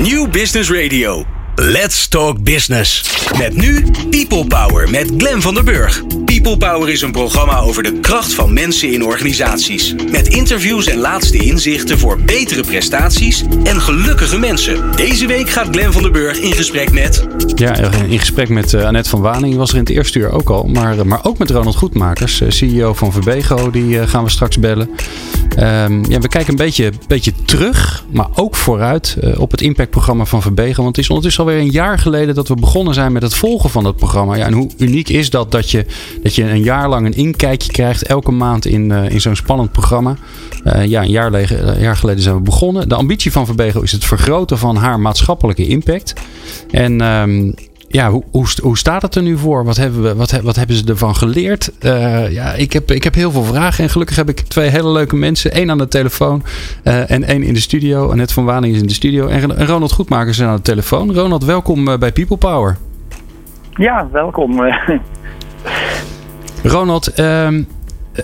New Business Radio. Let's Talk Business. Met nu People Power met Glen van der Burg. People Power is een programma over de kracht van mensen in organisaties. Met interviews en laatste inzichten voor betere prestaties en gelukkige mensen. Deze week gaat Glen van der Burg in gesprek met. Ja, in gesprek met uh, Annette van Waning was er in het eerste uur ook al. Maar, maar ook met Ronald Goedmakers, uh, CEO van Verbego. Die gaan we straks bellen. Um, ja, we kijken een beetje, beetje terug, maar ook vooruit op het impactprogramma van Verbego. Want het is ondertussen alweer een jaar geleden dat we begonnen zijn met het volgen van dat programma. Ja, en hoe uniek is dat dat je, dat je een jaar lang een inkijkje krijgt, elke maand in, uh, in zo'n spannend programma. Uh, ja, een jaar, lege, jaar, geleden zijn we begonnen. De ambitie van Verbego is het vergroten van haar maatschappelijke impact. En um, ja, hoe, hoe, hoe, staat het er nu voor? Wat hebben, we, wat, wat hebben ze ervan geleerd? Uh, ja, ik heb, ik heb heel veel vragen. En gelukkig heb ik twee hele leuke mensen. één aan de telefoon uh, en één in de studio. Annette van Waning is in de studio. En, en Ronald Goedmakers is aan de telefoon. Ronald, welkom uh, bij People Power. Ja, welkom. Ronald, um,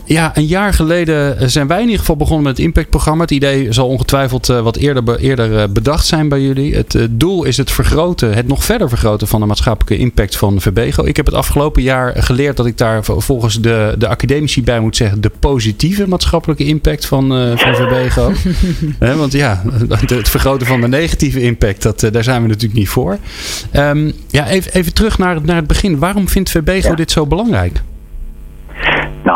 ja, een jaar geleden zijn wij in ieder geval begonnen met het impactprogramma. Het idee zal ongetwijfeld wat eerder, eerder bedacht zijn bij jullie. Het doel is het vergroten, het nog verder vergroten van de maatschappelijke impact van Verbego. Ik heb het afgelopen jaar geleerd dat ik daar volgens de, de academici bij moet zeggen de positieve maatschappelijke impact van, uh, van Verbego. want ja, het vergroten van de negatieve impact, dat, daar zijn we natuurlijk niet voor. Um, ja, even, even terug naar, naar het begin. Waarom vindt Verbego ja. dit zo belangrijk?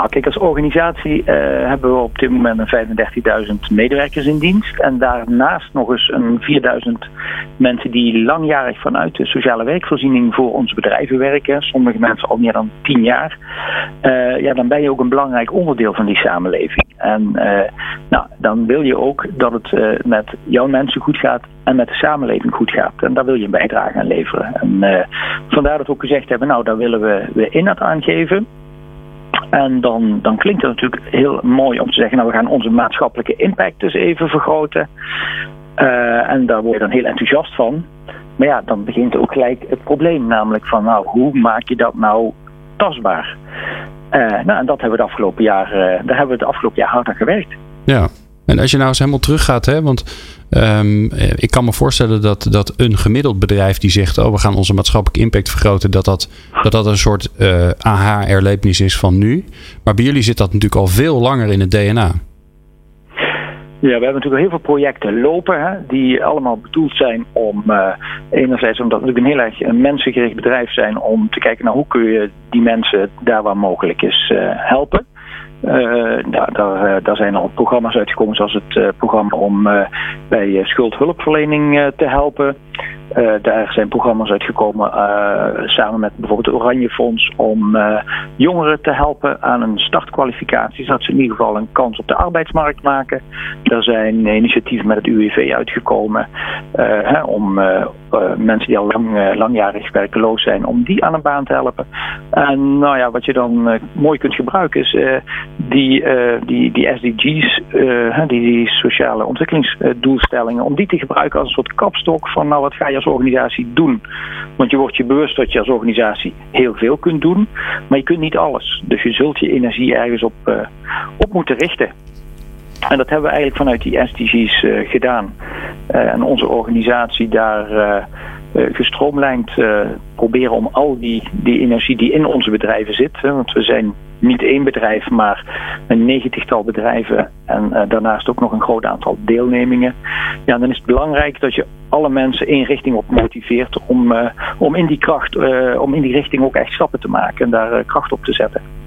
Nou, kijk, als organisatie uh, hebben we op dit moment een 35.000 medewerkers in dienst. En daarnaast nog eens een 4.000 mensen die langjarig vanuit de sociale werkvoorziening voor onze bedrijven werken. Sommige mensen al meer dan 10 jaar. Uh, ja, dan ben je ook een belangrijk onderdeel van die samenleving. En uh, nou, dan wil je ook dat het met jouw mensen goed gaat en met de samenleving goed gaat. En daar wil je een bijdrage aan leveren. En vandaar dat we ook gezegd hebben, nou, daar willen we, we inhoud aangeven. En dan, dan klinkt het natuurlijk heel mooi om te zeggen, nou we gaan onze maatschappelijke impact dus even vergroten. Uh, en daar word je dan heel enthousiast van. Maar ja, dan begint ook gelijk het probleem, namelijk van nou, hoe maak je dat nou tastbaar? Uh, nou, en dat hebben we het afgelopen jaar, uh, daar hebben we het afgelopen jaar hard aan gewerkt. Ja, en als je nou eens helemaal teruggaat, hè, want um, ik kan me voorstellen dat, dat een gemiddeld bedrijf die zegt: Oh, we gaan onze maatschappelijke impact vergroten, dat dat, dat, dat een soort uh, aha-erlevenis is van nu. Maar bij jullie zit dat natuurlijk al veel langer in het DNA. Ja, we hebben natuurlijk heel veel projecten lopen hè, die allemaal bedoeld zijn om uh, enerzijds omdat we natuurlijk een heel erg mensengericht bedrijf zijn om te kijken naar hoe kun je die mensen daar waar mogelijk is helpen. Uh, daar, daar, daar, zijn al programma's uitgekomen, zoals het uh, programma om uh, bij schuldhulpverlening te helpen. daar zijn programma's uitgekomen samen met bijvoorbeeld het Oranje Fonds om jongeren te helpen aan een startkwalificatie, zodat ze in ieder geval een kans op de arbeidsmarkt maken. Er zijn initiatieven met het UWV uitgekomen hè, om mensen die al lang, langjarig werkeloos zijn, om die aan een baan te helpen. En nou ja, wat je dan mooi kunt gebruiken is die, die, die SDG's, die, die sociale ontwikkelingsdoelstellingen, om die te gebruiken als een soort kapstok van nou wat ga je als organisatie doen. Want je wordt je bewust dat je als organisatie heel veel kunt doen, maar je kunt niet alles. Dus je zult je energie ergens op, op moeten richten. En dat hebben we eigenlijk vanuit die SDG's gedaan. en onze organisatie daar gestroomlijnd proberen om al die, die energie die in onze bedrijven zit, hè, want we zijn niet één bedrijf, maar een negentigtal bedrijven en daarnaast ook nog een groot aantal deelnemingen. Ja, dan is het belangrijk dat je alle mensen één richting op motiveert om, om in die kracht, om in die richting ook echt stappen te maken en daar kracht op te zetten.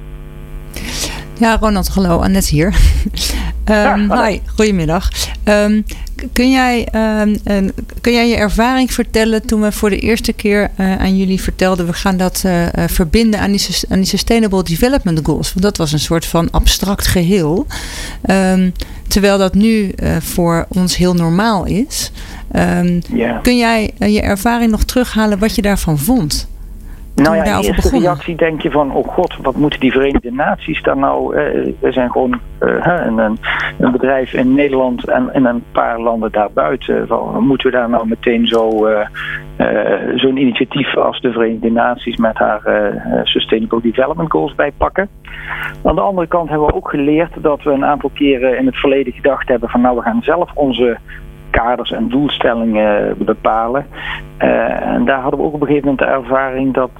Ja, Ronald, hallo, Annette hier. um, ja, hi, goedemiddag. Um, kun, jij, um, kun jij je ervaring vertellen toen we voor de eerste keer uh, aan jullie vertelden... we gaan dat uh, verbinden aan die, aan die Sustainable Development Goals? Want dat was een soort van abstract geheel. terwijl dat nu voor ons heel normaal is. Yeah. Kun jij je ervaring nog terughalen wat je daarvan vond? Nou ja, in eerste begonnen. reactie denk je van, oh god, wat moeten die Verenigde Naties daar nou? Uh, we zijn gewoon uh, een, een, bedrijf in Nederland en een paar landen daarbuiten. Van, moeten we daar nou meteen zo uh, zo'n initiatief als de Verenigde Naties met haar Sustainable Development Goals bij pakken? Aan de andere kant hebben we ook geleerd dat we een aantal keren in het verleden gedacht hebben van, nou we gaan zelf onze kaders en doelstellingen bepalen. en daar hadden we ook op een gegeven moment de ervaring dat,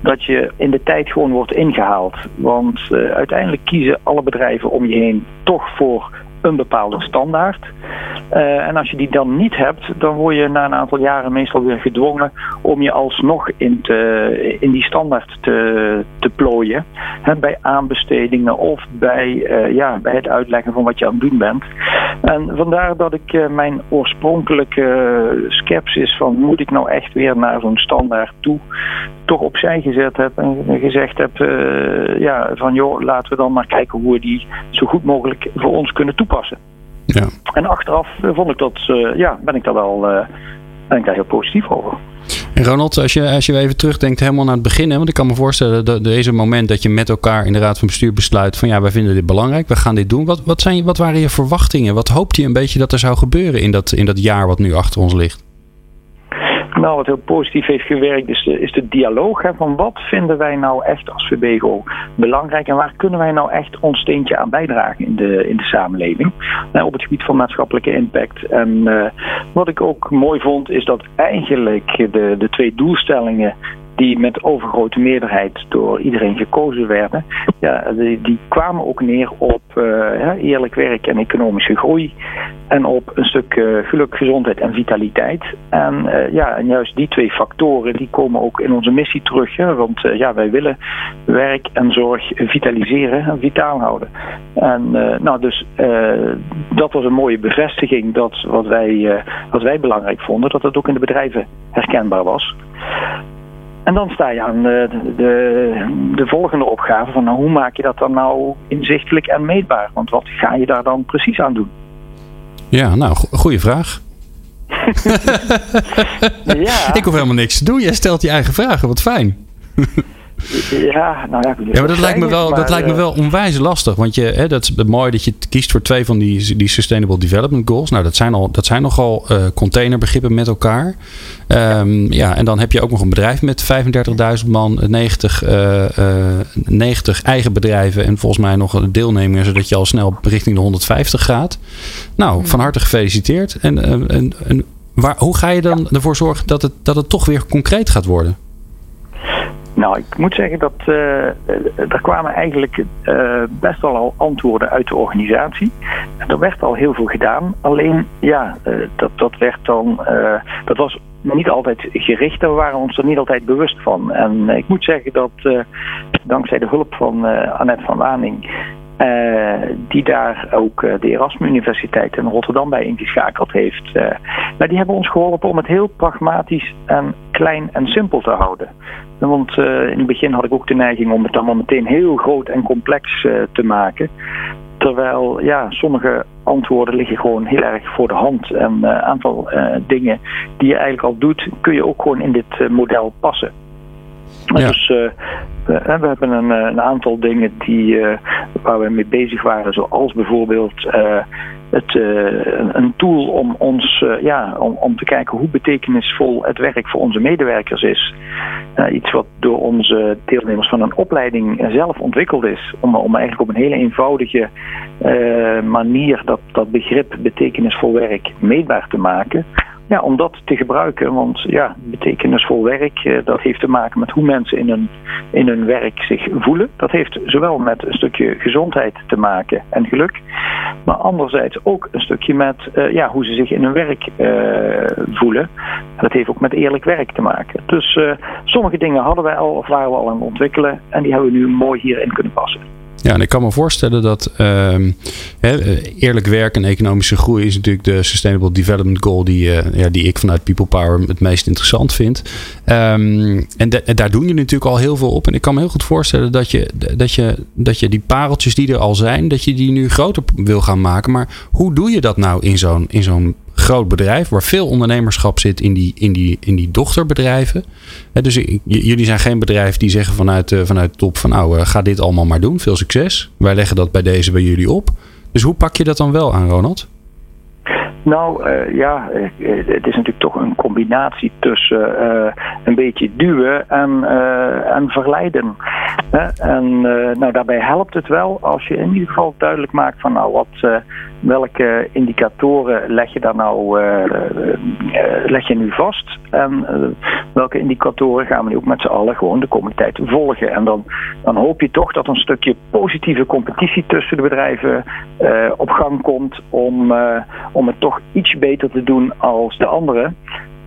dat je in de tijd gewoon wordt ingehaald. Want uiteindelijk kiezen alle bedrijven om je heen toch voor een bepaalde standaard. En als je die dan niet hebt, dan word je na een aantal jaren meestal weer gedwongen om je alsnog in, te, in die standaard te, te plooien. Bij aanbestedingen of bij, ja, bij het uitleggen van wat je aan het doen bent. En vandaar dat ik uh, mijn oorspronkelijke sceptisch van moet ik nou echt weer naar zo'n standaard toe, toch opzij gezet heb en gezegd heb ja, van joh, laten we dan maar kijken hoe we die zo goed mogelijk voor ons kunnen toepassen. Ja. En achteraf vond ik dat, uh, ja, ben ik daar wel ben ik daar heel positief over. Ronald, als je, als je even terugdenkt helemaal naar het begin, hè, want ik kan me voorstellen dat deze moment dat je met elkaar in de Raad van Bestuur besluit van ja, wij vinden dit belangrijk, we gaan dit doen. Wat, wat, zijn, wat waren je verwachtingen? Wat hoopte je een beetje dat er zou gebeuren in dat, in dat jaar wat nu achter ons ligt? Nou, wat heel positief heeft gewerkt is de, is de dialoog. Hè, van wat vinden wij nou echt als VBGO belangrijk en waar kunnen wij nou echt ons steentje aan bijdragen in de, in de samenleving. Op het gebied van maatschappelijke impact. En uh, wat ik ook mooi vond is dat eigenlijk de, de twee doelstellingen die met overgrote meerderheid door iedereen gekozen werden, ja, die, kwamen ook neer op uh, eerlijk werk en economische groei. En op een stuk uh, geluk, gezondheid en vitaliteit. En, uh, ja, en juist die twee factoren die komen ook in onze missie terug. Hè, want ja, wij willen werk en zorg vitaliseren en vitaal houden. En nou, dus dat was een mooie bevestiging dat wat wij, wat wij belangrijk vonden, dat dat ook in de bedrijven herkenbaar was. En dan sta je aan de, de, de, volgende opgave van nou, hoe maak je dat dan nou inzichtelijk en meetbaar? Want wat ga je daar dan precies aan doen? Ja, nou, goede vraag. ja. Ik hoef helemaal niks te doen. Jij stelt je eigen vragen. Wat fijn. Ja, nou ja, ja maar dat lijkt me wel, dat lijkt me wel onwijs lastig. Want je, hè, dat is mooi dat je kiest voor twee van die, die Sustainable Development Goals. Nou, dat zijn, al, dat zijn nogal uh, containerbegrippen met elkaar. Um, ja, en dan heb je ook nog een bedrijf met 35.000 man, 90, uh, uh, 90 eigen bedrijven en volgens mij nog een deelnemer, zodat je al snel richting de 150 gaat. Nou, van harte gefeliciteerd. En, eh, en, en waar, hoe ga je dan ervoor zorgen dat het, dat het toch weer concreet gaat worden? Nou, ik moet zeggen dat uh, er kwamen eigenlijk uh, best wel al antwoorden uit de organisatie. Er werd al heel veel gedaan. Alleen, ja, dat, dat werd dan. dat was niet altijd gericht en we waren ons er niet altijd bewust van. En ik moet zeggen dat dankzij de hulp van Annette van Waning uh, die daar ook uh, de Erasmus Universiteit in Rotterdam bij ingeschakeld heeft. Uh, maar die hebben ons geholpen om het heel pragmatisch en klein en simpel te houden. Want in het begin had ik ook de neiging om het allemaal meteen heel groot en complex te maken. Terwijl ja, sommige antwoorden liggen gewoon heel erg voor de hand. En een aantal dingen die je eigenlijk al doet, kun je ook gewoon in dit model passen. Ja. Dus uh, we, we, hebben een, een, aantal dingen die, uh, waar we mee bezig waren, zoals bijvoorbeeld het, een tool om ons ja, om, om te kijken hoe betekenisvol het werk voor onze medewerkers is. iets wat door onze deelnemers van een opleiding zelf ontwikkeld is. Om, om eigenlijk op een hele eenvoudige manier dat, dat begrip betekenisvol werk meetbaar te maken ja, om dat te gebruiken. Want ja, betekenisvol werk, eh, dat heeft te maken met hoe mensen in hun, in hun werk zich voelen. Dat heeft zowel met een stukje gezondheid te maken en geluk. Maar anderzijds ook een stukje met uh, ja, hoe ze zich in hun werk uh, voelen. Dat heeft ook met eerlijk werk te maken. Dus sommige dingen hadden wij al of waren we al aan het ontwikkelen. En die hebben we nu mooi hierin kunnen passen. Ja, en ik kan me voorstellen dat uh, eerlijk werk en economische groei is natuurlijk de Sustainable Development Goal die, uh, ja, die ik vanuit People Power het meest interessant vind. Um, en, en, daar doen jullie natuurlijk al heel veel op. En ik kan me heel goed voorstellen dat je, dat, je, dat je die pareltjes die er al zijn, dat je die nu groter wil gaan maken. Maar hoe doe je dat nou in zo'n in zo'n groot bedrijf waar veel ondernemerschap zit in die, in die, in die dochterbedrijven. dus jullie zijn geen bedrijf die zeggen vanuit, uh, vanuit de top van nou uh, ga dit allemaal maar doen. Veel succes. Wij leggen dat bij deze bij jullie op. Dus hoe pak je dat dan wel aan, Ronald? Nou uh, ja, het is natuurlijk toch een combinatie tussen een beetje duwen en, uh, en verleiden. En nou, daarbij helpt het wel als je in ieder geval duidelijk maakt van nou wat, welke indicatoren leg je daar nou leg je nu vast en welke indicatoren gaan we nu ook met z'n allen gewoon de komende tijd volgen. En dan, dan hoop je toch dat een stukje positieve competitie tussen de bedrijven op gang komt om, om het toch iets beter te doen als de anderen.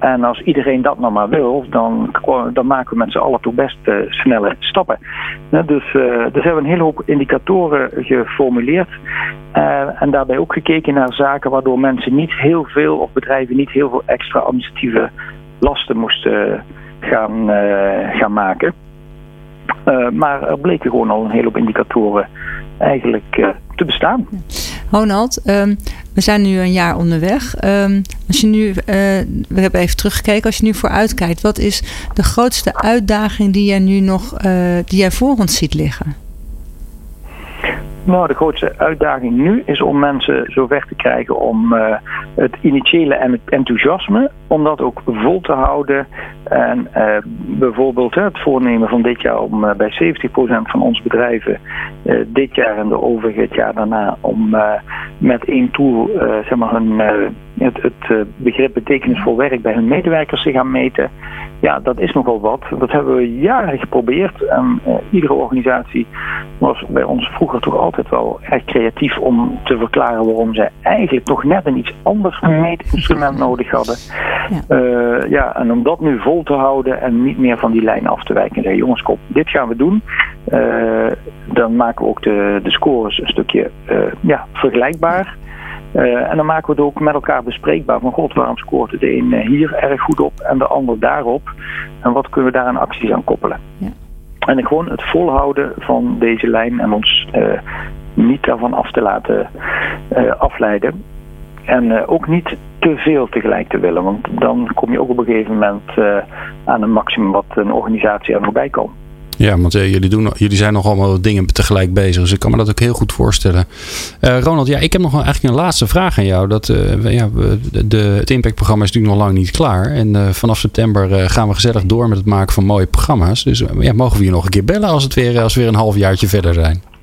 En als iedereen dat nou maar wil, dan, dan maken we met z'n allen toch best uh, snelle stappen. dus, uh, dus hebben we een hele hoop indicatoren geformuleerd. Uh, en daarbij ook gekeken naar zaken waardoor mensen niet heel veel, of bedrijven niet heel veel extra administratieve lasten moesten gaan, gaan maken. maar er bleken gewoon al een hele hoop indicatoren eigenlijk te bestaan. Ronald, um, we zijn nu een jaar onderweg. Um, als je nu, uh, we hebben even teruggekeken, als je nu vooruitkijkt, wat is de grootste uitdaging die jij nu nog uh, die jij voor ons ziet liggen? Nou, de grootste uitdaging nu is om mensen zover te krijgen om uh, het initiële en het enthousiasme, om dat ook vol te houden. En uh, bijvoorbeeld het voornemen van dit jaar om uh, bij 70% van onze bedrijven dit jaar en de overige het jaar daarna om met één tool zeg maar hun, het, het begrip betekenisvol werk bij hun medewerkers te gaan meten. Ja, dat is nogal wat. Dat hebben we jaren geprobeerd. En iedere organisatie was bij ons vroeger toch altijd wel erg creatief om te verklaren waarom zij eigenlijk toch net een iets anders meetinstrument nodig hadden. Ja. Uh, ja, en om dat nu vol te houden en niet meer van die lijn af te wijken. En zeggen, jongens, kom, dit gaan we doen. Uh, dan maken we ook de, de scores een stukje ja, vergelijkbaar. Uh, en dan maken we het ook met elkaar bespreekbaar. Van god, waarom scoort de een hier erg goed op en de ander daarop? En wat kunnen we daar aan acties aan koppelen? Ja. En gewoon het volhouden van deze lijn en ons uh, niet daarvan af te laten uh, afleiden. En ook niet te veel tegelijk te willen, want dan kom je ook op een gegeven moment aan een maximum wat een organisatie er nog bij kan. Ja, want uh, jullie, doen, jullie zijn nog allemaal dingen tegelijk bezig. Dus ik kan me dat ook heel goed voorstellen. Uh, Ronald, ja, ik heb nog wel eigenlijk een laatste vraag aan jou. Dat, uh, ja, de, het Impact-programma is natuurlijk nog lang niet klaar. En vanaf september gaan we gezellig door met het maken van mooie programma's. Dus ja, mogen we je nog een keer bellen als, het weer, als we weer een halfjaartje verder zijn?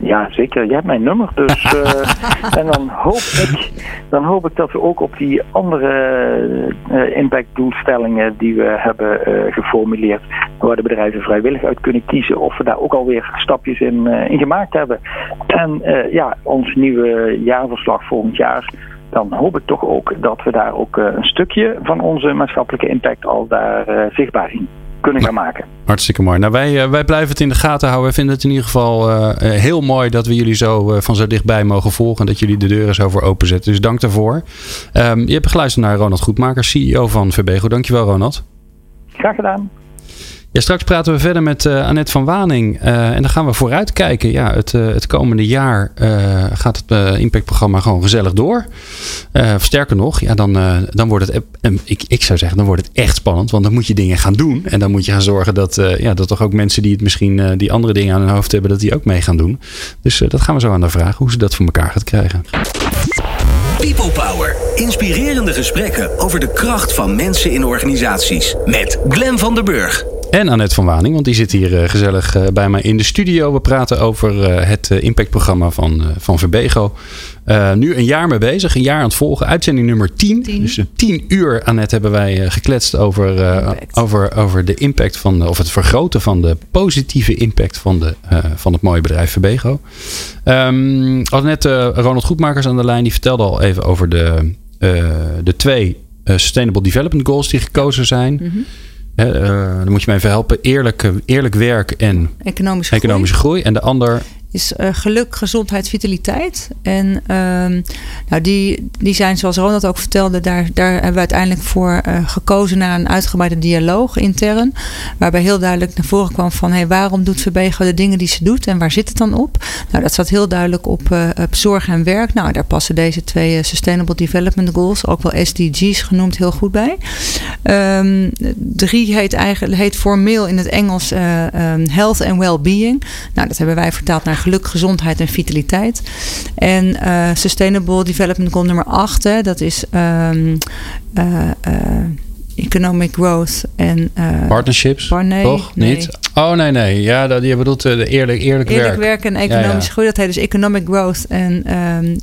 Ja, zeker. Jij hebt mijn nummer. Dus, uh, en dan hoop, ik, dan hoop ik dat we ook op die andere uh, impactdoelstellingen die we hebben uh, geformuleerd, waar de bedrijven vrijwillig uit kunnen kiezen, of we daar ook alweer stapjes in, in gemaakt hebben. En ja, ons nieuwe jaarverslag volgend jaar dan hoop ik toch ook dat we daar ook een stukje van onze maatschappelijke impact al daar zichtbaar zien kunnen gaan maken. Hartstikke mooi. Nou, wij, eh, wij blijven het in de gaten houden. We vinden het in ieder geval uh, heel mooi dat we jullie zo uh, van zo dichtbij mogen volgen. En dat jullie de deuren zo voor openzetten. Dus dank daarvoor. Um, je hebt geluisterd naar Ronald Goedmaker, CEO van Verbego. Dankjewel, Ronald. Graag gedaan. Ja, straks praten we verder met uh, Annette van Waning. Uh, en dan gaan we vooruitkijken. Ja, het, uh, het komende jaar gaat het impactprogramma gewoon gezellig door. sterker nog, ja, dan, dan wordt het, ik, ik zou zeggen, dan wordt het echt spannend. Want dan moet je dingen gaan doen. En dan moet je gaan zorgen dat, ja, dat toch ook mensen die het misschien die andere dingen aan hun hoofd hebben, dat die ook mee gaan doen. Dus dat gaan we zo aan de vragen hoe ze dat voor elkaar gaat krijgen. People Power. Inspirerende gesprekken over de kracht van mensen in organisaties. Met Glen van der Burg. En Annette van Waning, want die zit hier uh, gezellig uh, bij mij in de studio. We praten over uh, het impactprogramma van, van Verbego. nu een jaar mee bezig, een jaar aan het volgen. Uitzending nummer 10. 10. Dus 10 uur, Annette, hebben wij gekletst over, over, over de impact van, of het vergroten van de positieve impact van, de, van het mooie bedrijf Verbego. Um, Annette, Ronald Goedmakers aan de lijn, die vertelde al even over de, de twee Sustainable Development Goals die gekozen zijn. Mm -hmm. Uh, dan moet je mij even helpen. Eerlijk, eerlijk werk en economische, economische groei. groei. En de ander is uh, geluk, gezondheid, vitaliteit. En um, nou die, die zijn, zoals Ronald ook vertelde, daar, daar hebben we uiteindelijk voor uh, gekozen naar een uitgebreide dialoog intern. Waarbij heel duidelijk naar voren kwam van hey, waarom doet Verbego de dingen die ze doet en waar zit het dan op? Nou, dat staat heel duidelijk op, uh, op zorg en werk. Nou, daar passen deze twee Sustainable Development Goals, ook wel SDG's genoemd, heel goed bij. Um, drie heet, eigenlijk, heet formeel in het Engels um, Health and Well-being. Nou, dat hebben wij vertaald naar geluk, gezondheid en vitaliteit. En Sustainable Development Goal nummer 8, hè, dat is um, economic growth en... Partnerships, toch? Nee. Niet? Oh, nee, nee. Ja, dat, je bedoelt uh, eerlijk, eerlijk, eerlijk werk. werk en economische groei. Dat heet dus economic growth en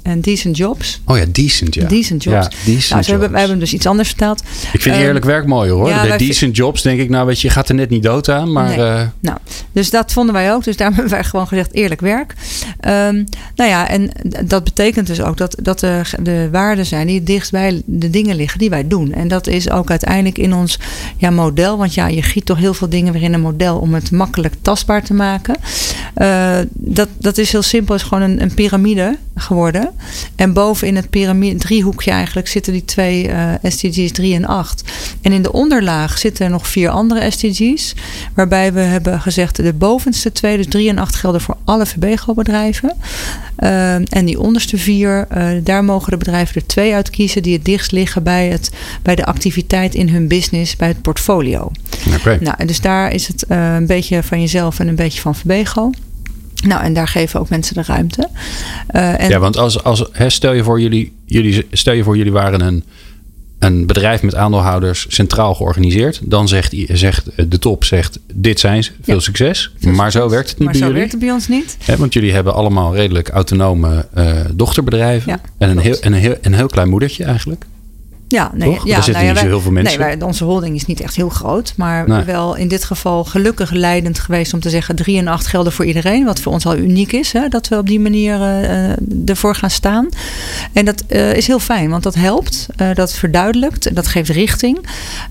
um, decent jobs. Oh ja, decent, ja. Decent jobs. Ja, decent nou, Hebben, wij hebben dus iets anders verteld. Ik vind um, eerlijk werk mooi hoor. de decent jobs denk ik, nou weet je, je gaat er net niet dood aan. Maar, nee. uh, nou, dus dat vonden wij ook. Dus daarom hebben wij gewoon gezegd eerlijk werk. Um, nou ja, en dat betekent dus ook dat, dat de, de waarden zijn die dichtst bij de dingen liggen die wij doen. En dat is ook uiteindelijk in ons ja, model. Want ja, je giet toch heel veel dingen weer in een model om het makkelijk tastbaar te maken. Uh, dat, dat is heel simpel, is gewoon een, een piramide geworden. En boven in het piramide, driehoekje eigenlijk, zitten die twee uh, SDG's 3 en 8. En in de onderlaag zitten er nog vier andere SDG's. Waarbij we hebben gezegd, de bovenste twee, dus 3 en 8 gelden voor alle VBGO-bedrijven. Uh, en die onderste vier, uh, daar mogen de bedrijven er twee uit kiezen die het dichtst liggen bij, het, bij de activiteit in hun business, bij het portfolio. Okay. Nou, en dus daar is het uh, beetje van jezelf en een beetje van VBGO. Nou, en daar geven ook mensen de ruimte. Uh, en ja, want als, als hè, stel, je voor jullie, jullie, stel je voor jullie waren een, een bedrijf met aandeelhouders centraal georganiseerd. Dan zegt, zegt de top, zegt dit zijn ze, veel succes. maar zo werkt het niet maar bij zo werkt het bij ons niet. Hè, want jullie hebben allemaal redelijk autonome uh, dochterbedrijven. Ja, en een heel, een, heel, een heel klein moedertje eigenlijk. Ja, nee, Toch? ja, er zitten nou ja, niet zo heel veel mensen. Nee, wij, onze holding is niet echt heel groot. Maar wel in dit geval gelukkig leidend geweest om te zeggen 3 en 8 gelden voor iedereen. Wat voor ons al uniek is. Hè, dat we op die manier uh, ervoor gaan staan. En dat uh, is heel fijn, want dat helpt. Uh, dat verduidelijkt. Dat geeft richting.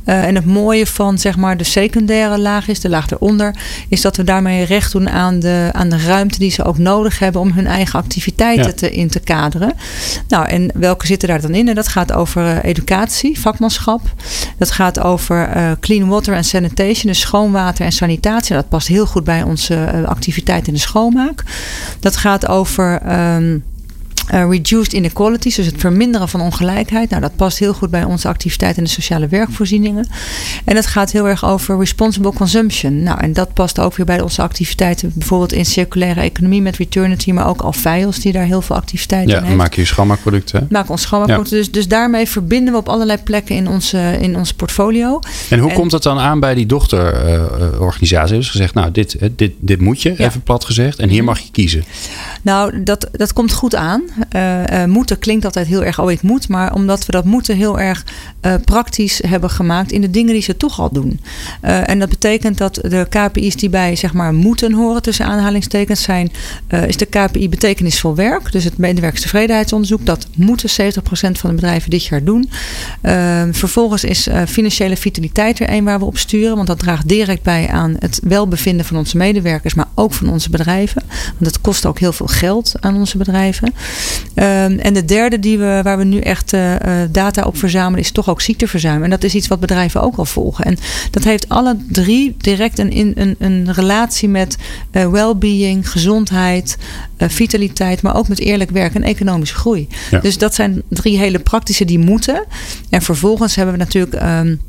en het mooie van zeg maar de secundaire laag is, de laag eronder, is dat we daarmee recht doen aan de, aan de ruimte die ze ook nodig hebben om hun eigen activiteiten ja. te, in te kaderen. Nou, en welke zitten daar dan in? En dat gaat over educatie educatie, vakmanschap. Dat gaat over uh, clean water en sanitation, dus schoonwater en sanitatie. Dat past heel goed bij onze uh, activiteit in de schoonmaak. Dat gaat over. Um, uh, reduced inequalities, dus het verminderen van ongelijkheid. Nou, dat past heel goed bij onze activiteit in de sociale werkvoorzieningen. En het gaat heel erg over responsible consumption. Nou, en dat past ook weer bij onze activiteiten, bijvoorbeeld in circulaire economie met Returnity, maar ook Alfeios, die daar heel veel activiteiten ja, in heeft. maak je schoonmaakproducten. Maak ons schoonmaakproducten. Ja. Dus, dus daarmee verbinden we op allerlei plekken in onze, in ons portfolio. En hoe en, komt dat dan aan bij die dochterorganisatie? Uh, dus gezegd, nou, dit, dit, dit moet je, ja. even plat gezegd, en hier mag je kiezen. Nou, dat, dat komt goed aan. Uh, uh, moeten klinkt altijd heel erg, oh ik moet. Maar omdat we dat moeten heel erg uh, praktisch hebben gemaakt in de dingen die ze toch al doen. en dat betekent dat de KPI's die bij zeg maar moeten horen tussen aanhalingstekens zijn, is de KPI betekenisvol werk. Dus het medewerkerstevredenheidsonderzoek. Dat moeten 70% van de bedrijven dit jaar doen. Ehm, vervolgens is financiële vitaliteit er een waar we op sturen. Want dat draagt direct bij aan het welbevinden van onze medewerkers, maar ook van onze bedrijven. Want het kost ook heel veel geld aan onze bedrijven. Um, en de derde die we, waar we nu echt data op verzamelen is toch ook ziekteverzuim. En dat is iets wat bedrijven ook al volgen. En dat heeft alle drie direct een, een, een relatie met uh, well-being, gezondheid, uh, vitaliteit, maar ook met eerlijk werk en economische groei. Ja. Dus dat zijn drie hele praktische die moeten. En vervolgens hebben we natuurlijk. Um,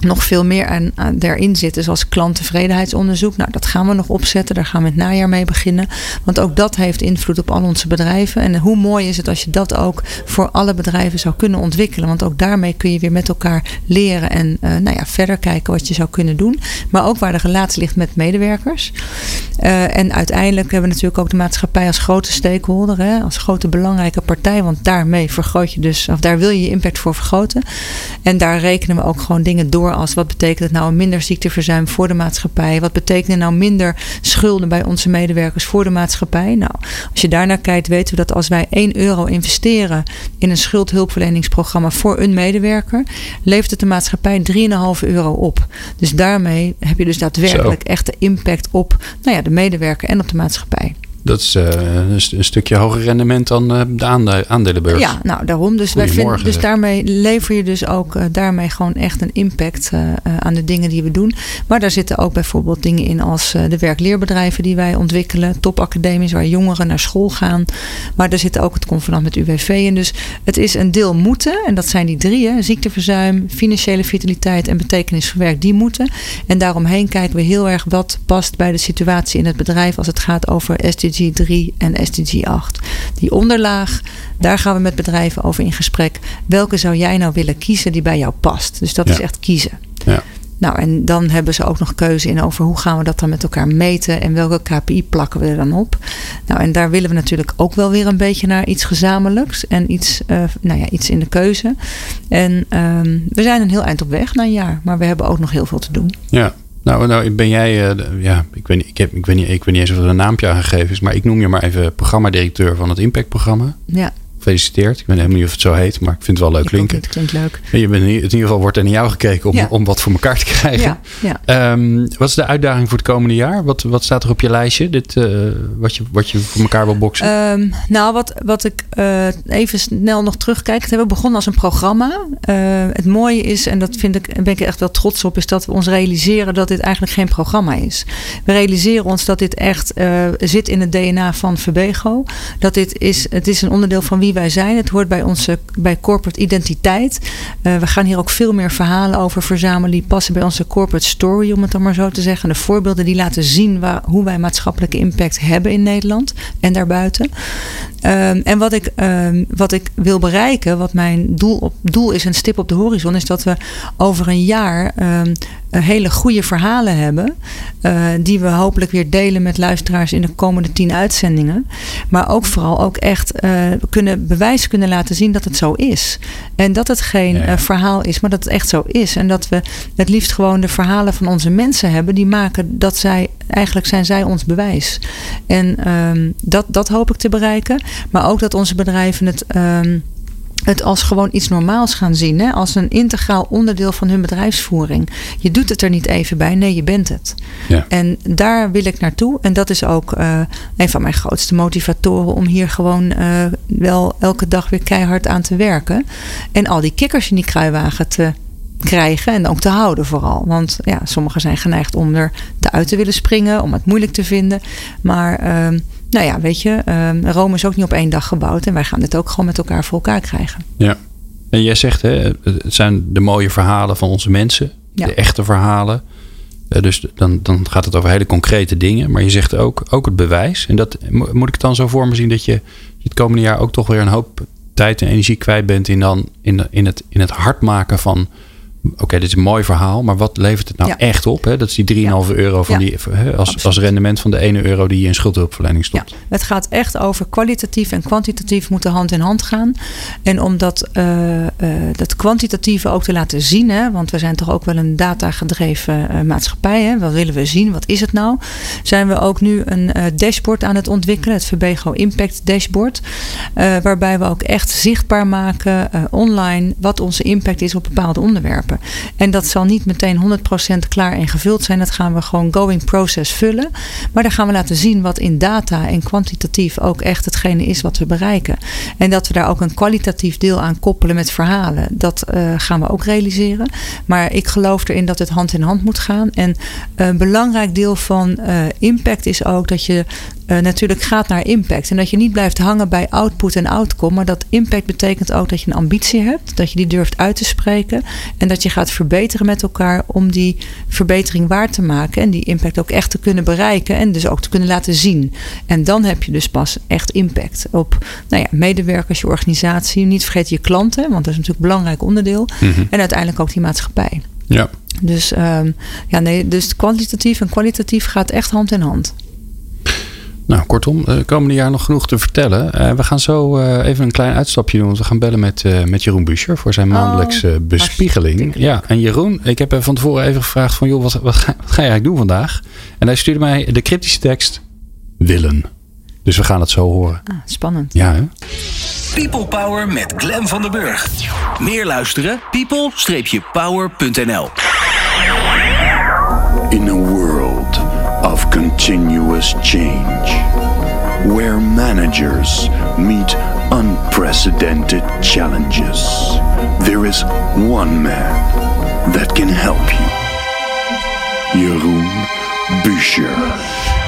nog veel meer aan, aan daarin zitten, zoals klanttevredenheidsonderzoek. Nou, dat gaan we nog opzetten. Daar gaan we het najaar mee beginnen. Want ook dat heeft invloed op al onze bedrijven. En hoe mooi is het als je dat ook voor alle bedrijven zou kunnen ontwikkelen. Want ook daarmee kun je weer met elkaar leren en uh, nou ja, verder kijken wat je zou kunnen doen. Maar ook waar de relatie ligt met medewerkers. Uh, en uiteindelijk hebben we natuurlijk ook de maatschappij als grote stakeholder, hè, als grote belangrijke partij. Want daarmee vergroot je dus, of daar wil je je impact voor vergroten. En daar rekenen we ook gewoon dingen door als wat betekent het nou minder ziekteverzuim voor de maatschappij? Wat betekent het nou minder schulden bij onze medewerkers voor de maatschappij? Nou, als je daarnaar kijkt, weten we dat als wij 1 euro investeren in een schuldhulpverleningsprogramma voor een medewerker, levert het de maatschappij 3,5 euro op. Dus daarmee heb je dus daadwerkelijk Zo. echt de impact op nou ja, de medewerker en op de maatschappij. Dat is uh, een, stukje hoger rendement dan uh, de aande aandelenbeurs. Ja, nou daarom. Dus, wij vinden, dus daarmee lever je dus ook uh, daarmee gewoon echt een impact aan de dingen die we doen. Maar daar zitten ook bijvoorbeeld dingen in als de werkleerbedrijven die wij ontwikkelen. Topacademies waar jongeren naar school gaan. Maar er zit ook het convenant met UWV in. Dus het is een deel moeten. En dat zijn die drie. Hè, ziekteverzuim, financiële vitaliteit en betekenis werk. Die moeten. En daaromheen kijken we heel erg wat past bij de situatie in het bedrijf als het gaat over SDG SDG 3 en SDG 8. Die onderlaag, daar gaan we met bedrijven over in gesprek. Welke zou jij nou willen kiezen die bij jou past? Dus dat is echt kiezen. Ja. Nou, en dan hebben ze ook nog keuze in over hoe gaan we dat dan met elkaar meten en welke KPI plakken we er dan op. Nou, en daar willen we natuurlijk ook wel weer een beetje naar iets gezamenlijks en iets, uh, nou ja, iets in de keuze. En um, we zijn een heel eind op weg na een jaar, maar we hebben ook nog heel veel te doen. Ja. Nou, nou ben jij, uh, ja, ik weet, niet, ik, heb, ik, weet niet, ik weet niet eens of er een naampje aangegeven is, maar ik noem je maar even programmadirecteur van het Impact-programma. Ja. Gefeliciteerd. Ik weet helemaal niet of het zo heet, maar ik vind het wel leuk klinken. Het klinkt leuk. Je bent in, in ieder geval wordt er naar jou gekeken om, Ja. om wat voor elkaar te krijgen. Ja, ja. Ehm, wat is de uitdaging voor het komende jaar? Wat, wat staat er op je lijstje? Dit, eh, wat, je, wat je voor elkaar wil boksen? Ehm, nou, wat, wat ik eh, even snel nog terugkijk. Het hebben we begonnen als een programma. Eh, het mooie is, en dat vind ik, ben ik echt wel trots op, is dat we ons realiseren dat dit eigenlijk geen programma is. We realiseren ons dat dit echt zit in het DNA van Verbego. Dat dit is, het is een onderdeel van wie wij zijn. Het hoort bij onze bij corporate identiteit. Eh, we gaan hier ook veel meer verhalen over verzamelen. Die passen bij onze corporate story, om het dan maar zo te zeggen. De voorbeelden die laten zien waar, hoe wij maatschappelijke impact hebben in Nederland en daarbuiten. Um, en wat ik, um, wat ik wil bereiken, wat mijn doel, op, doel is, een stip op de horizon, is dat we over een jaar um, hele goede verhalen hebben. Uh, die we hopelijk weer delen met luisteraars in de komende tien uitzendingen. Maar ook vooral ook echt uh, kunnen bewijs kunnen laten zien dat het zo is. En dat het geen ja, ja. Uh, verhaal is, maar dat het echt zo is. En dat we het liefst gewoon de verhalen van onze mensen hebben die maken dat zij, eigenlijk zijn zij ons bewijs. En dat, dat hoop ik te bereiken. Maar ook dat onze bedrijven het. Um, het als gewoon iets normaals gaan zien. Hè? Als een integraal onderdeel van hun bedrijfsvoering. Je doet het er niet even bij. Nee, je bent het. Ja. En daar wil ik naartoe. En dat is ook uh, een van mijn grootste motivatoren. Om hier gewoon uh, wel elke dag weer keihard aan te werken. En al die kikkers in die kruiwagen te krijgen en ook te houden vooral. Want ja, sommigen zijn geneigd om er te uit te willen springen. Om het moeilijk te vinden. Maar... Uh, nou ja, weet je, um, Rome is ook niet op één dag gebouwd. En wij gaan dit ook gewoon met elkaar voor elkaar krijgen. Ja. En jij zegt, hè, het zijn de mooie verhalen van onze mensen. Ja. De echte verhalen. Uh, dus dan, dan gaat het over hele concrete dingen. Maar je zegt ook, ook het bewijs. En dat moet ik dan zo voor me zien dat je het komende jaar ook toch weer een hoop tijd en energie kwijt bent in, dan, in, in, het, in het hard maken van oké, okay, dit is een mooi verhaal, maar wat levert het nou Ja. echt op? Hè? Dat is die 3,5 Ja. euro van Ja. die, hè, als, als rendement van de 1 euro die je in schuldhulpverlening stopt. het gaat echt over kwalitatief en kwantitatief moeten hand in hand gaan. En om dat, uh, uh, dat kwantitatieve ook te laten zien, hè, want we zijn toch ook wel een datagedreven uh, maatschappij. Hè? Wat willen we zien? Wat is het nou? Zijn we ook nu een dashboard aan het ontwikkelen, het Verbego Impact Dashboard. Waarbij we ook echt zichtbaar maken online wat onze impact is op bepaalde onderwerpen. En dat zal niet meteen 100% klaar en gevuld zijn. Dat gaan we gewoon going process vullen. Maar dan gaan we laten zien wat in data en kwantitatief ook echt hetgene is wat we bereiken. En dat we daar ook een kwalitatief deel aan koppelen met verhalen. Dat uh, gaan we ook realiseren. Maar ik geloof erin dat het hand in hand moet gaan. En een belangrijk deel van uh, impact is ook dat je uh, natuurlijk gaat naar impact. En dat je niet blijft hangen bij output en outcome. Maar dat impact betekent ook dat je een ambitie hebt. Dat je die durft uit te spreken. En dat je gaat verbeteren met elkaar om die verbetering waar te maken. En die impact ook echt te kunnen bereiken. En dus ook te kunnen laten zien. En dan heb je dus pas echt impact op nou ja, medewerkers, je organisatie. Niet vergeten je klanten, want dat is natuurlijk een belangrijk onderdeel. Mhm. En uiteindelijk ook die maatschappij. Ja. Dus, um, ja, nee, dus kwantitatief en kwalitatief gaat echt hand in hand. Nou, kortom, uh, komende jaar nog genoeg te vertellen. Uh, we gaan zo uh, even een klein uitstapje doen. Want we gaan bellen met, met Jeroen Buscher voor zijn maandelijkse oh, bespiegeling. Ja, en Jeroen, ik heb van tevoren even gevraagd van... joh, wat, wat, ga, wat ga je eigenlijk doen vandaag? En hij stuurde mij de cryptische tekst... willen. Dus we gaan het zo horen. Ah, spannend. Ja, hè? People Power met Glen van der Burg. Meer luisteren? people-power.nl In of continuous change, where managers meet unprecedented challenges, there is one man that can help you. Jeroen Buescher.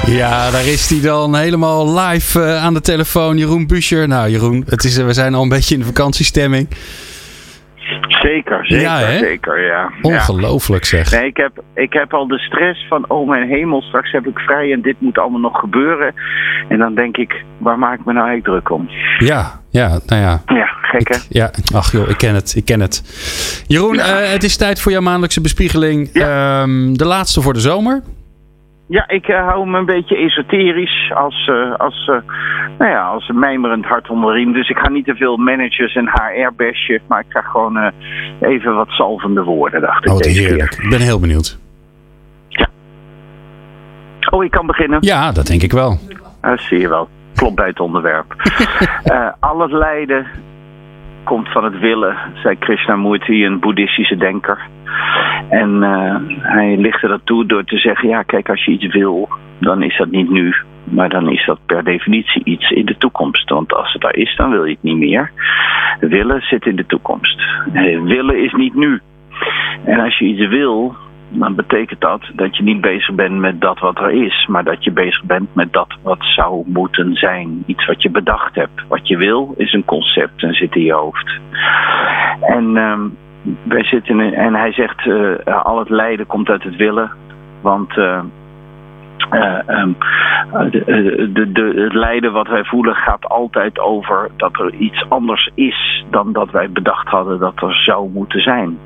Ja, daar is hij dan helemaal live uh, aan de telefoon. Jeroen Buscher. Nou, Jeroen, het is, we zijn al een beetje in de vakantiestemming. Zeker, zeker, Ja, zeker, ja. ja. Ongelooflijk zeg. Nee, ik heb, ik heb al de stress van, oh mijn hemel, straks heb ik vrij en dit moet allemaal nog gebeuren. En dan denk ik, waar maak ik me nou eigenlijk druk om? Ja, ja, nou ja. Ja, gek hè? Ja, ach joh, ik ken het, ik ken het. Jeroen, eh, het is tijd voor jouw maandelijkse bespiegeling. Ehm, de laatste voor de zomer. Ja, ik eh, hou me een beetje esoterisch als, eh, als, eh, nou ja, als een mijmerend hart onder de riem. Dus ik ga niet te veel managers en HR-besje, maar ik ga gewoon even wat zalvende woorden, dacht ik Oh, wat heerlijk. keer. Ik ben heel benieuwd. Oh, ik kan beginnen? Ja, dat denk ik wel. Dat zie je wel. Klopt bij het onderwerp. Al het lijden komt van het willen, zei Krishnamurti, een boeddhistische denker. En eh, hij lichtte dat toe door te zeggen: ja, kijk, als je iets wil, dan is dat niet nu. Maar dan is dat per definitie iets in de toekomst. Want als het daar is, dan wil je het niet meer. Willen zit in de toekomst. Eh, willen is niet nu. En als je iets wil, dan betekent dat dat je niet bezig bent met dat wat er is, maar dat je bezig bent met dat wat zou moeten zijn. Iets wat je bedacht hebt. Wat je wil is een concept en zit in je hoofd. En, ehm, wij zitten in- en hij zegt: eh, al het lijden komt uit het willen. Want. eh, eh, ehm, de, het lijden wat wij voelen gaat altijd over dat er iets anders is dan dat wij bedacht hadden dat er zou moeten zijn.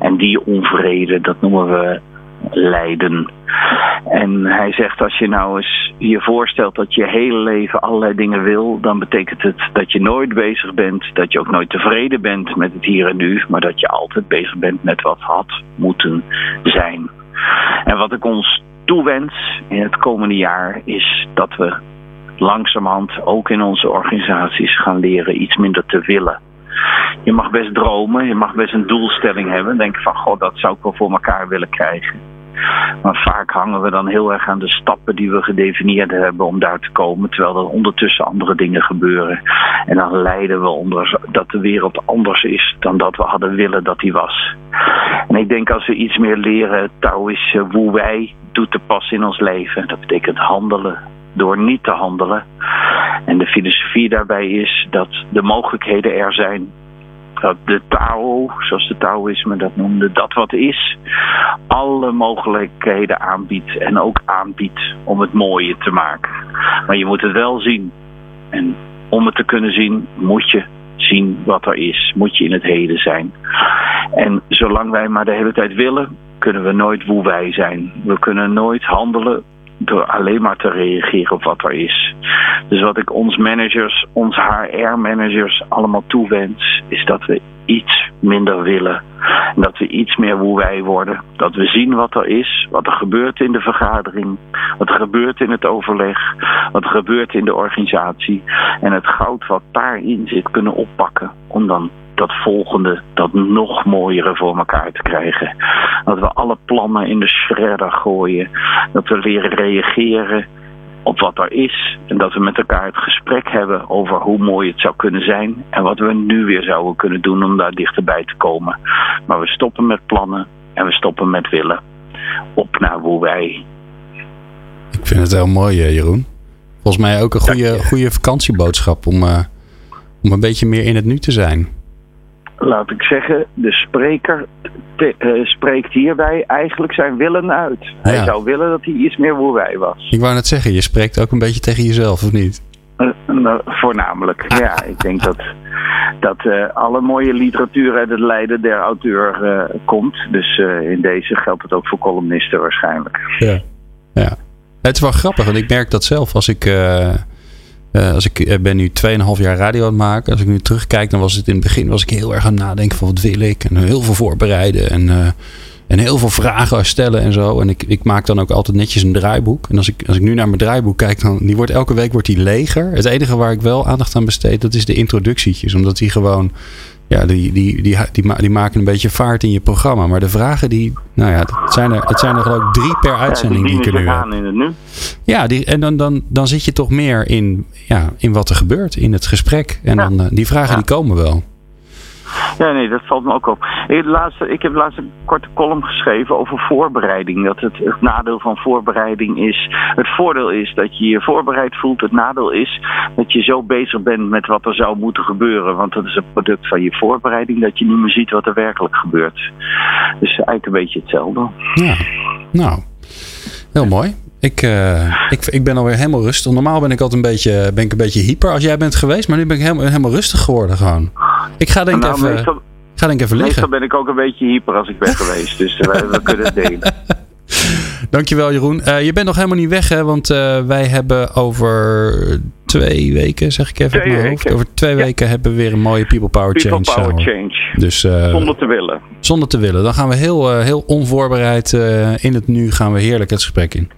En die onvrede, dat noemen we lijden. En hij zegt, als je nou eens je voorstelt dat je je hele leven allerlei dingen wil, dan betekent het dat je nooit bezig bent, dat je ook nooit tevreden bent met het hier en nu, maar dat je altijd bezig bent met wat had moeten zijn. En wat ik ons toewens in het komende jaar is dat we langzamerhand ook in onze organisaties gaan leren iets minder te willen. Je mag best dromen, je mag best een doelstelling hebben. Denk van, god, dat zou ik wel voor elkaar willen krijgen. Maar vaak hangen we dan heel erg aan de stappen die we gedefinieerd hebben om daar te komen. Terwijl er ondertussen andere dingen gebeuren. En dan lijden we onder dat de wereld anders is dan dat we hadden willen dat die was. En ik denk als we iets meer leren, Taoïsche hoe wij toe te passen in ons leven. Dat betekent handelen door niet te handelen. En de filosofie daarbij is dat de mogelijkheden er zijn dat de Tao, zoals de Taoïsme dat noemde, dat wat is, alle mogelijkheden aanbiedt en ook aanbiedt om het mooie te maken. Maar je moet het wel zien. En om het te kunnen zien, moet je zien wat er is. Moet je in het heden zijn. En zolang wij maar de hele tijd willen, kunnen we nooit hoe wij zijn. We kunnen nooit handelen door alleen maar te reageren op wat er is. Dus wat ik ons managers, ons HR-managers allemaal toewens, is dat we iets minder willen. En dat we iets meer hoe wij worden. Dat we zien wat er is, wat er gebeurt in de vergadering, wat er gebeurt in het overleg, wat er gebeurt in de organisatie. En het goud wat daarin zit kunnen oppakken om dan dat volgende, dat nog mooiere voor elkaar te krijgen. Dat we alle plannen in de shredder gooien. Dat we leren reageren op wat er is. En dat we met elkaar het gesprek hebben over hoe mooi het zou kunnen zijn. En wat we nu weer zouden kunnen doen om daar dichterbij te komen. Maar we stoppen met plannen en we stoppen met willen. Op naar hoe wij. Ik vind het heel mooi, eh, Jeroen. Volgens mij ook een goede, goede vakantieboodschap om, eh, om een beetje meer in het nu te zijn. Laat ik zeggen, de spreker te- eh, spreekt hierbij eigenlijk zijn willen uit. Hij zou willen dat hij iets meer hoe wij was. Ik wou net zeggen, je spreekt ook een beetje tegen jezelf, of niet? Eh, nou, voornamelijk, ja. Ik denk dat, dat eh, alle mooie literatuur uit het lijden der auteur eh, komt. Dus eh, in deze geldt het ook voor columnisten waarschijnlijk. Ja. ja. Het is wel grappig, want ik merk dat zelf als ik. Eh, als ik eh, ben nu 2,5 jaar radio aan het maken. Als ik nu terugkijk, dan was het in het begin was ik heel erg aan het nadenken van wat wil ik. En heel veel voorbereiden. En, eh, en heel veel vragen stellen en zo. En ik, ik maak dan ook altijd netjes een draaiboek. En als ik, als ik nu naar mijn draaiboek kijk, dan die wordt elke week wordt die leger. Het enige waar ik wel aandacht aan besteed, dat is de introductietjes. Omdat die gewoon. Ja, die, die, die, die, ma- die maken een beetje vaart in je programma. Maar de vragen die. Nou ja, het zijn er, het zijn er geloof ik drie per uitzending die ik er nu heb. Ja, die, en dan, dan, dan zit je toch meer in, ja, in wat er gebeurt in het gesprek. En dan, eh, die vragen die komen wel. Ja, nee, dat valt me ook op. Ik, laatste, ik heb laatst een korte column geschreven over voorbereiding. Dat het, nadeel van voorbereiding is. Het voordeel is dat je je voorbereid voelt. Het nadeel is dat je zo bezig bent met wat er zou moeten gebeuren. Want dat is een product van je voorbereiding dat je niet meer ziet wat er werkelijk gebeurt. Dus eigenlijk een beetje hetzelfde. Ja, nou, heel mooi. Ik, uh, ik, ik ben alweer helemaal rustig. Normaal ben ik altijd een beetje, ben ik een beetje hyper als jij bent geweest. Maar nu ben ik helemaal, helemaal rustig geworden gewoon. Ik ga denk nou, even, meestal, ga denk even liggen. Meestal ben ik ook een beetje hyper als ik ben geweest. Dus uh, we, we kunnen het delen. Dankjewel Jeroen. Uh, je bent nog helemaal niet weg hè. Want wij hebben over twee weken, zeg ik even twee hoofd. Over twee ja. weken hebben we weer een mooie People Power People Change. Power Change. Dus, zonder te willen. Zonder te willen. Dan gaan we heel, heel onvoorbereid in het nu gaan we heerlijk het gesprek in.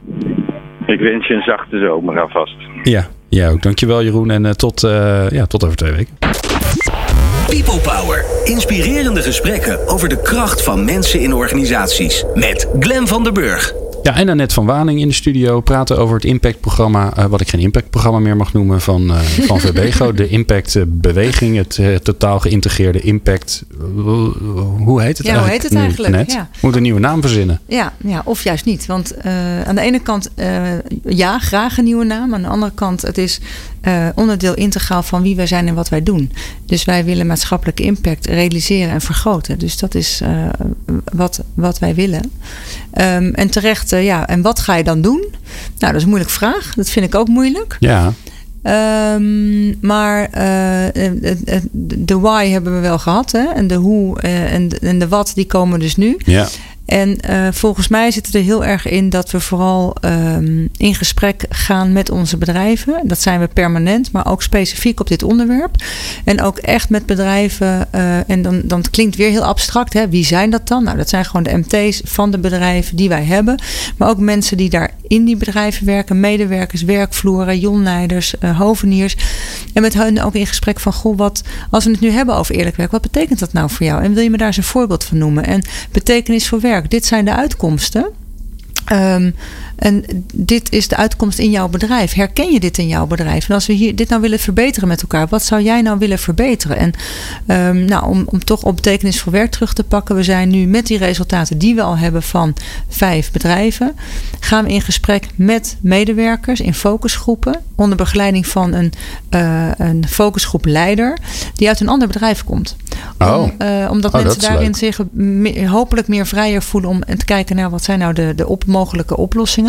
Ik wens je een zachte zomer alvast. Ja, jij ook. Dankjewel Jeroen. En tot, ja, tot over twee weken. People Power. Inspirerende gesprekken over de kracht van mensen in organisaties. Met Glen van der Burg. Ja, en Annette van Waning in de studio praten over het impactprogramma, uh, wat ik geen impactprogramma meer mag noemen, van, uh, van VBGO. de impactbeweging, het uh, totaal geïntegreerde impact. hoe heet het ja, eigenlijk? Hoe heet het eigenlijk? Net? Ja. Moet een nieuwe naam verzinnen. Ja, ja of juist niet. Want aan de ene kant, ja, graag een nieuwe naam. Aan de andere kant, het is onderdeel integraal van wie wij zijn en wat wij doen. Dus wij willen maatschappelijke impact realiseren en vergroten. Dus dat is wat, wat wij willen. Um, en terecht ja, en wat ga je dan doen? Nou, dat is een moeilijke vraag. Dat vind ik ook moeilijk. Ja. Um, maar uh, de why hebben we wel gehad. Hè? En de hoe uh, en, de, en de wat, die komen dus nu. Ja. En uh, volgens mij zit het er heel erg in dat we vooral um, in gesprek gaan met onze bedrijven. Dat zijn we permanent, maar ook specifiek op dit onderwerp. En ook echt met bedrijven. Uh, en dan, dan klinkt weer heel abstract. Hè? Wie zijn dat dan? Nou, dat zijn gewoon de MT's van de bedrijven die wij hebben. Maar ook mensen die daar in die bedrijven werken. Medewerkers, werkvloeren, jonleiders, uh, hoveniers. En met hen ook in gesprek van, goh, wat, als we het nu hebben over eerlijk werk, wat betekent dat nou voor jou? En wil je me daar eens een voorbeeld van noemen? En betekenis voor werk. Dit zijn de uitkomsten. Um, en dit is de uitkomst in jouw bedrijf. Herken je dit in jouw bedrijf? En als we hier, dit nou willen verbeteren met elkaar, wat zou jij nou willen verbeteren? En um, nou, om, om toch op betekenis voor werk terug te pakken, we zijn nu met die resultaten die we al hebben van vijf bedrijven, gaan we in gesprek met medewerkers in focusgroepen, onder begeleiding van een, uh, een focusgroep leider, die uit een ander bedrijf komt. Oh. Om, uh, omdat oh, mensen daarin leuk. zich hopelijk meer vrijer voelen om te kijken naar wat zijn nou de, de op, mogelijke oplossingen.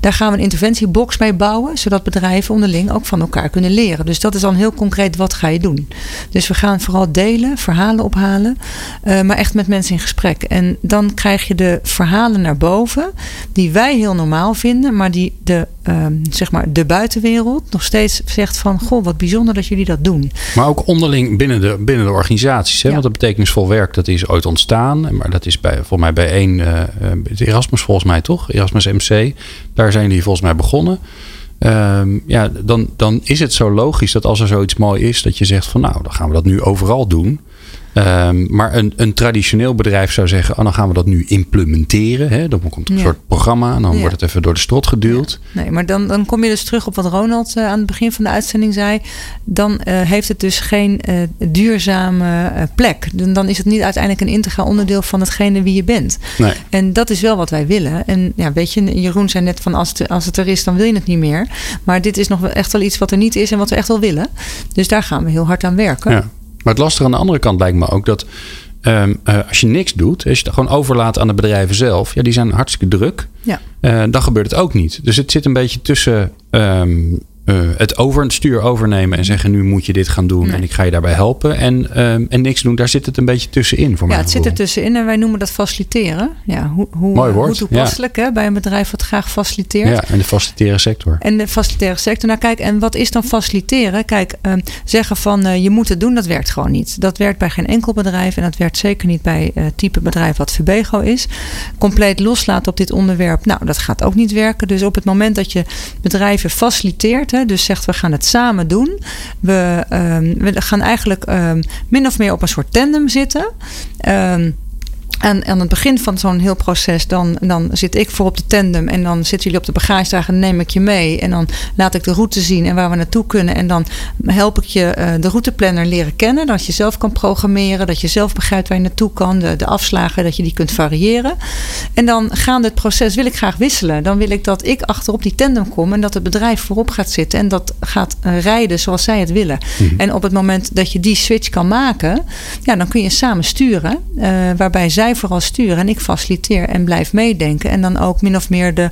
Daar gaan we een interventiebox mee bouwen, zodat bedrijven onderling ook van elkaar kunnen leren. Dus dat is dan heel concreet, wat ga je doen? Dus we gaan vooral delen, verhalen ophalen, uh, maar echt met mensen in gesprek. En dan krijg je de verhalen naar boven, die wij heel normaal vinden, maar die de, uh, zeg maar de buitenwereld nog steeds zegt van, goh, wat bijzonder dat jullie dat doen. Maar ook onderling binnen de, binnen de organisaties. Hè? Ja. Want dat betekenisvol werk, dat is ooit ontstaan. Maar dat is bij, volgens mij bij één, uh, Erasmus volgens mij toch? Erasmus MC. Daar zijn die volgens mij begonnen. Um, ja, dan, dan is het zo logisch dat als er zoiets mooi is, dat je zegt van nou, dan gaan we dat nu overal doen. Um, maar een, een traditioneel bedrijf zou zeggen, oh, dan gaan we dat nu implementeren. Hè? Dan komt er een ja. soort programma en dan ja. wordt het even door de strot geduwd. Ja. Nee, maar dan, dan kom je dus terug op wat Ronald uh, aan het begin van de uitzending zei. Dan uh, heeft het dus geen uh, duurzame plek. Dan, dan is het niet uiteindelijk een integraal onderdeel van hetgene wie je bent. Nee. En dat is wel wat wij willen. En ja, weet je, Jeroen zei net van als het, als het er is, dan wil je het niet meer. Maar dit is nog echt wel iets wat er niet is en wat we echt wel willen. Dus daar gaan we heel hard aan werken. Maar het lastige aan de andere kant lijkt me ook dat um, uh, als je niks doet, als je het gewoon overlaat aan de bedrijven zelf, ja, die zijn hartstikke druk. Ja. Uh, dan gebeurt het ook niet. Dus het zit een beetje tussen um, uh, het over het stuur overnemen en zeggen nu moet je dit gaan doen nee. en ik ga je daarbij helpen. En, um, en niks doen, daar zit het een beetje tussenin voor ja, mij. het zit er tussenin en wij noemen dat faciliteren. Ja, hoe, hoe, Mooi woord. hoe toepasselijk ja. hè, bij een bedrijf wat graag faciliteert. Ja, en de faciliteren sector. En de facilitaire sector. Nou kijk, en wat is dan faciliteren? Kijk, um, zeggen van uh, je moet het doen, dat werkt gewoon niet. Dat werkt bij geen enkel bedrijf en dat werkt zeker niet bij het uh, type bedrijf wat Verbego is. Compleet loslaten op dit onderwerp, nou dat gaat ook niet werken. Dus op het moment dat je bedrijven faciliteert, hè, dus zegt we gaan het samen doen. We, um, we gaan eigenlijk um, min of meer op een soort tandem zitten. Um, En aan het begin van zo'n heel proces, dan, dan zit ik voor op de tandem en dan zitten jullie op de bagagedrager en neem ik je mee. En dan laat ik de route zien en waar we naartoe kunnen. En dan help ik je uh, de routeplanner leren kennen. Dat je zelf kan programmeren, dat je zelf begrijpt waar je naartoe kan. De, de afslagen, dat je die kunt variëren. En dan gaande het proces wil ik graag wisselen. Dan wil ik dat ik achterop die tandem kom en dat het bedrijf voorop gaat zitten en dat gaat uh, rijden zoals zij het willen. Mm. En op het moment dat je die switch kan maken, ja, dan kun je samen sturen. Uh, waarbij zij vooral sturen en ik faciliteer en blijf meedenken. En dan ook min of meer de,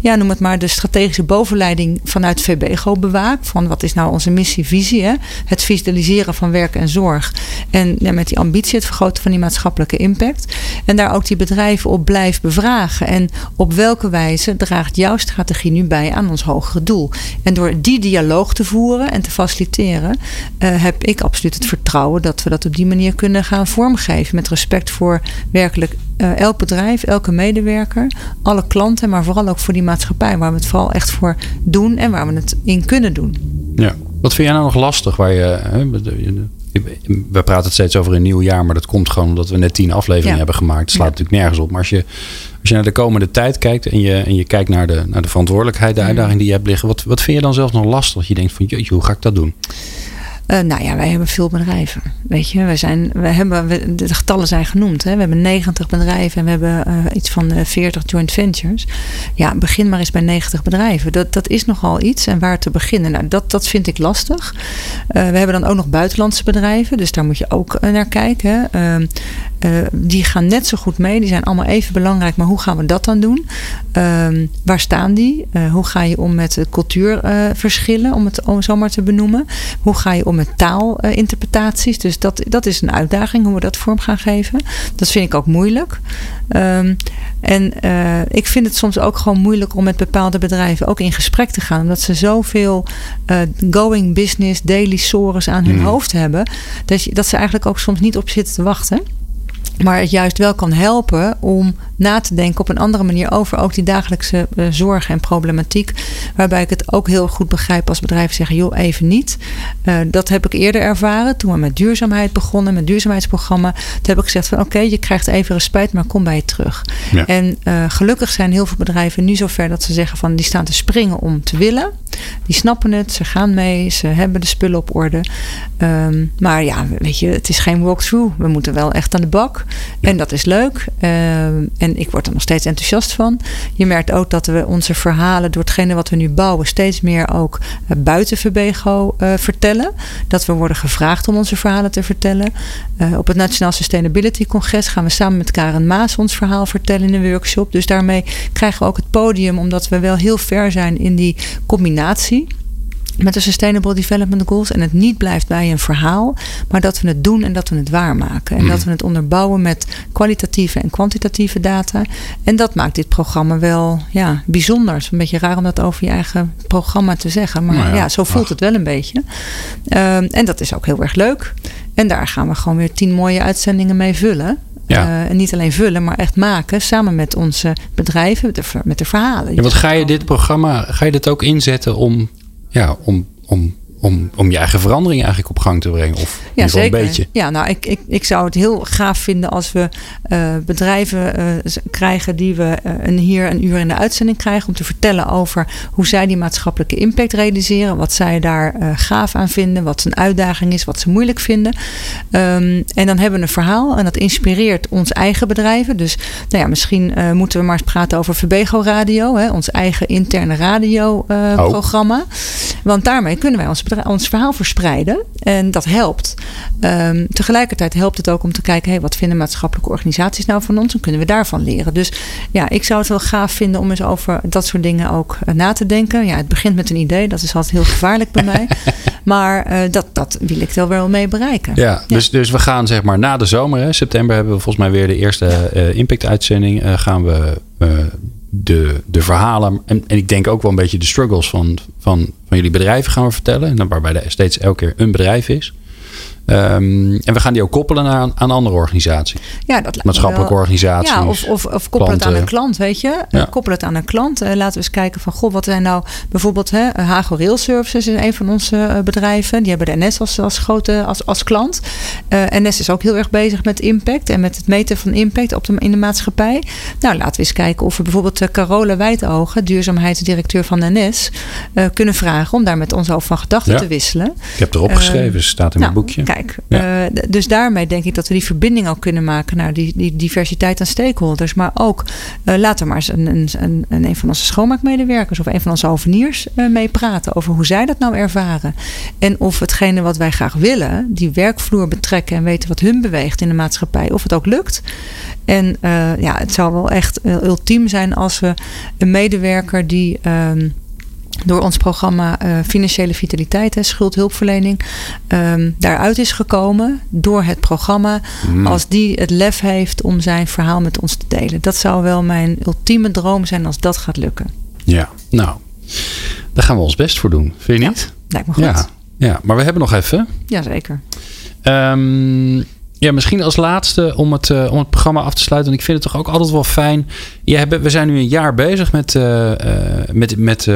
ja, noem het maar, de strategische bovenleiding vanuit VBGO bewaak. Van wat is nou onze missie, visie, hè? het visualiseren van werk en zorg. En ja, met die ambitie het vergroten van die maatschappelijke impact. En daar ook die bedrijven op blijf bevragen. En op welke wijze draagt jouw strategie nu bij aan ons hogere doel? En door die dialoog te voeren en te faciliteren, uh, heb ik absoluut het vertrouwen dat we dat op die manier kunnen gaan vormgeven. Met respect voor werkelijk uh, elk bedrijf, elke medewerker, alle klanten, maar vooral ook voor die maatschappij waar we het vooral echt voor doen en waar we het in kunnen doen. Ja, wat vind jij nou nog lastig waar je. Hè, we praten het steeds over een nieuw jaar, maar dat komt gewoon omdat we net tien afleveringen ja. hebben gemaakt. Het slaat ja. natuurlijk nergens op. Maar als je, als je naar de komende tijd kijkt en je, en je kijkt naar de, naar de verantwoordelijkheid, de uitdaging die je hebt liggen, wat, wat vind je dan zelf nog lastig? Dat je denkt van, jeetje, hoe ga ik dat doen? Uh, nou ja, wij hebben veel bedrijven. Weet je, wij zijn, wij hebben, we, de getallen zijn genoemd. Hè? We hebben 90 bedrijven en we hebben uh, iets van uh, 40 joint ventures. Ja, begin maar eens bij 90 bedrijven. Dat, dat is nogal iets. En waar te beginnen? Nou, dat, dat vind ik lastig. we hebben dan ook nog buitenlandse bedrijven. Dus daar moet je ook naar kijken. Ehm, die gaan net zo goed mee. Die zijn allemaal even belangrijk. Maar hoe gaan we dat dan doen? Ehm, waar staan die? hoe ga je om met cultuurverschillen? om het zo maar te benoemen. Hoe ga je om met taalinterpretaties. dus dat, dat is een uitdaging hoe we dat vorm gaan geven. Dat vind ik ook moeilijk. Um, en uh, ik vind het soms ook gewoon moeilijk om met bepaalde bedrijven ook in gesprek te gaan. Omdat ze zoveel uh, going business, daily sores aan hun mm. hoofd hebben. Dat, je, dat ze eigenlijk ook soms niet op zitten te wachten. Maar het juist wel kan helpen om na te denken op een andere manier over ook die dagelijkse uh, zorg en problematiek. Waarbij ik het ook heel goed begrijp als bedrijven zeggen: joh, even niet. Uh, dat heb ik eerder ervaren toen we met duurzaamheid begonnen, met duurzaamheidsprogramma. Toen heb ik gezegd: van oké, okay, je krijgt even respijt, maar kom bij je terug. Ja. En uh, gelukkig zijn heel veel bedrijven nu zover dat ze zeggen: van die staan te springen om te willen. Die snappen het, ze gaan mee, ze hebben de spullen op orde. Um, maar ja, weet je, het is geen walkthrough. We moeten wel echt aan de bak. En dat is leuk. Um, en ik word er nog steeds enthousiast van. Je merkt ook dat we onze verhalen door hetgene wat we nu bouwen steeds meer ook uh, buiten Verbego uh, vertellen. Dat we worden gevraagd om onze verhalen te vertellen. Uh, op het Nationaal Sustainability Congres gaan we samen met Karen Maas ons verhaal vertellen in een workshop. Dus daarmee krijgen we ook het podium omdat we wel heel ver zijn in die combinatie met de Sustainable Development Goals. En het niet blijft bij een verhaal, maar dat we het doen en dat we het waarmaken. En mm. dat we het onderbouwen met kwalitatieve en kwantitatieve data. En dat maakt dit programma wel ja, bijzonder. Het is een beetje raar om dat over je eigen programma te zeggen. Maar nou ja, ja, zo voelt Ach. het wel een beetje. Um, en dat is ook heel erg leuk. En daar gaan we gewoon weer tien mooie uitzendingen mee vullen. Ja. Uh, en niet alleen vullen, maar echt maken samen met onze bedrijven, met de, met de verhalen. Ja, wat ga je dit programma, ga je dit ook inzetten om ja, om, om om, om je eigen verandering eigenlijk op gang te brengen? Of ja, zeker. een beetje? Ja, nou, ik, ik, ik zou het heel gaaf vinden als we uh, bedrijven uh, krijgen die we uh, een, hier een uur in de uitzending krijgen om te vertellen over hoe zij die maatschappelijke impact realiseren, wat zij daar gaaf aan vinden, wat een uitdaging is, wat ze moeilijk vinden. Um, en dan hebben we een verhaal en dat inspireert ons eigen bedrijven. Dus nou ja, misschien moeten we maar eens praten over Verbego Radio, hè, ons eigen interne radioprogramma. Oh. Want daarmee kunnen wij ons ons verhaal verspreiden. En dat helpt. Um, tegelijkertijd helpt het ook om te kijken, hey, wat vinden maatschappelijke organisaties nou van ons? En kunnen we daarvan leren? Dus ja, ik zou het wel gaaf vinden om eens over dat soort dingen ook uh, na te denken. Ja, het begint met een idee, dat is altijd heel gevaarlijk bij mij. Maar uh, dat, dat wil ik er wel mee bereiken. Ja, ja, Dus, dus we gaan zeg maar na de zomer, hè, september hebben we volgens mij weer de eerste uh, impact-uitzending. gaan we de, de verhalen en, en ik denk ook wel een beetje de struggles van, van, van jullie bedrijven gaan we vertellen. En waarbij er steeds elke keer een bedrijf is. Ehm, en we gaan die ook koppelen aan, aan andere organisaties. Ja, dat Maatschappelijke organisaties. Ja, of, of, of koppel het aan een klant, weet je. Ja. Koppel het aan een klant. Uh, laten we eens kijken van, goh, wat zijn nou bijvoorbeeld hè, Hago Rail Services is een van onze bedrijven. Die hebben de NS als, als grote als, als klant. NS is ook heel erg bezig met impact en met het meten van impact op de, in de maatschappij. Nou, laten we eens kijken of we bijvoorbeeld Carola Wijtogen, duurzaamheidsdirecteur van de NS, kunnen vragen om daar met ons over van gedachten te wisselen. Ik heb erop geschreven, staat in mijn nou, boekje. Kijk, dus daarmee denk ik dat we die verbinding ook kunnen maken naar die, die diversiteit aan stakeholders. Maar ook uh, laten we maar eens een, een, een, een, van onze schoonmaakmedewerkers of een van onze hoveniers uh, mee praten over hoe zij dat nou ervaren. En of hetgene wat wij graag willen, die werkvloer betrekken en weten wat hun beweegt in de maatschappij, of het ook lukt. En ja, het zou wel echt ultiem zijn als we een medewerker die. Ehm, door ons programma uh, Financiële Vitaliteit, hè, schuldhulpverlening, um, daaruit is gekomen door het programma. Mm. Als die het lef heeft om zijn verhaal met ons te delen. Dat zou wel mijn ultieme droom zijn als dat gaat lukken. Ja, nou, daar gaan we ons best voor doen. Vind je niet? Ja, lijkt me goed. Ja, ja, maar we hebben nog even. Jazeker. Um, ja, misschien als laatste om het, uh, om het programma af te sluiten. Want ik vind het toch ook altijd wel fijn. Ja, we zijn nu een jaar bezig met. Uh, met, met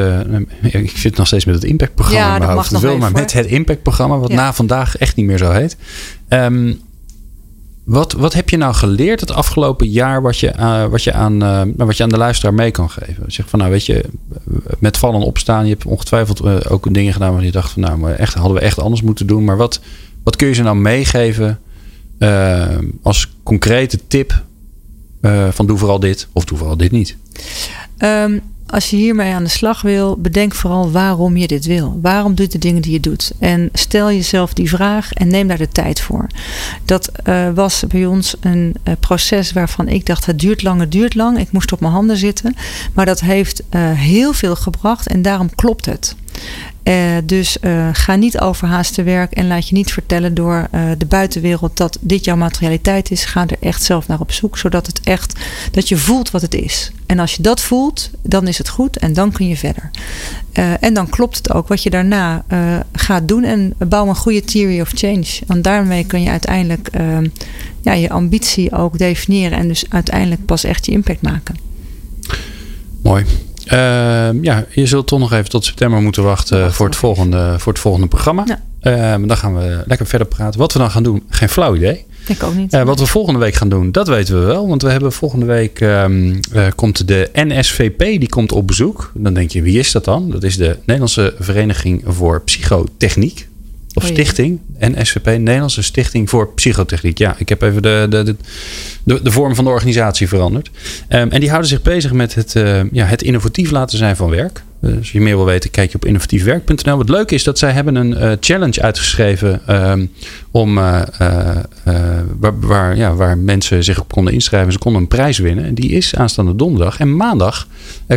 ik zit nog steeds met het impactprogramma ja, in mijn hoofd. Wil, maar met het impactprogramma, wat na vandaag echt niet meer zo heet. Um, wat, wat heb je nou geleerd het afgelopen jaar wat je, wat je, aan, uh, wat je aan de luisteraar mee kan geven? Zeg van nou weet je, met vallen opstaan, je hebt ongetwijfeld ook dingen gedaan waar je dacht van nou, maar echt, hadden we echt anders moeten doen. Maar wat, wat kun je ze nou meegeven uh, als concrete tip uh, van doe vooral dit of doe vooral dit niet? Um, als je hiermee aan de slag wil, bedenk vooral waarom je dit wil. Waarom doe je de dingen die je doet? En stel jezelf die vraag en neem daar de tijd voor. Dat uh, was bij ons een proces waarvan ik dacht: het duurt lang, het duurt lang. Ik moest op mijn handen zitten. Maar dat heeft heel veel gebracht en daarom klopt het. Uh, dus uh, ga niet overhaast te werk en laat je niet vertellen door uh, de buitenwereld dat dit jouw materialiteit is. Ga er echt zelf naar op zoek, zodat het echt dat je voelt wat het is. En als je dat voelt, dan is het goed en dan kun je verder. en dan klopt het ook wat je daarna gaat doen en bouw een goede theory of change. Want daarmee kun je uiteindelijk ja, je ambitie ook definiëren en dus uiteindelijk pas echt je impact maken. Mooi. Uh, ja, je zult toch nog even tot september moeten wachten voor het, volgende, voor het volgende programma. Ja. Uh, dan gaan we lekker verder praten. Wat we dan gaan doen, geen flauw idee. Ik ook niet. Uh, wat we volgende week gaan doen, dat weten we wel. Want we hebben volgende week um, komt de NSVP, die komt op bezoek. Dan denk je, wie is dat dan? Dat is de Nederlandse Vereniging voor Psychotechniek. Of oh stichting. NSVP, Nederlandse Stichting voor Psychotechniek. Ja, ik heb even de, de, de, de vorm van de organisatie veranderd. Um, en die houden zich bezig met het, uh, ja, het innovatief laten zijn van werk. Dus als je meer wil weten, kijk je op innovatiefwerk.nl. Wat leuk is dat zij hebben een uh, challenge uitgeschreven um, om, uh, waar, waar, ja, waar mensen zich op konden inschrijven. Ze konden een prijs winnen. En die is aanstaande donderdag. En maandag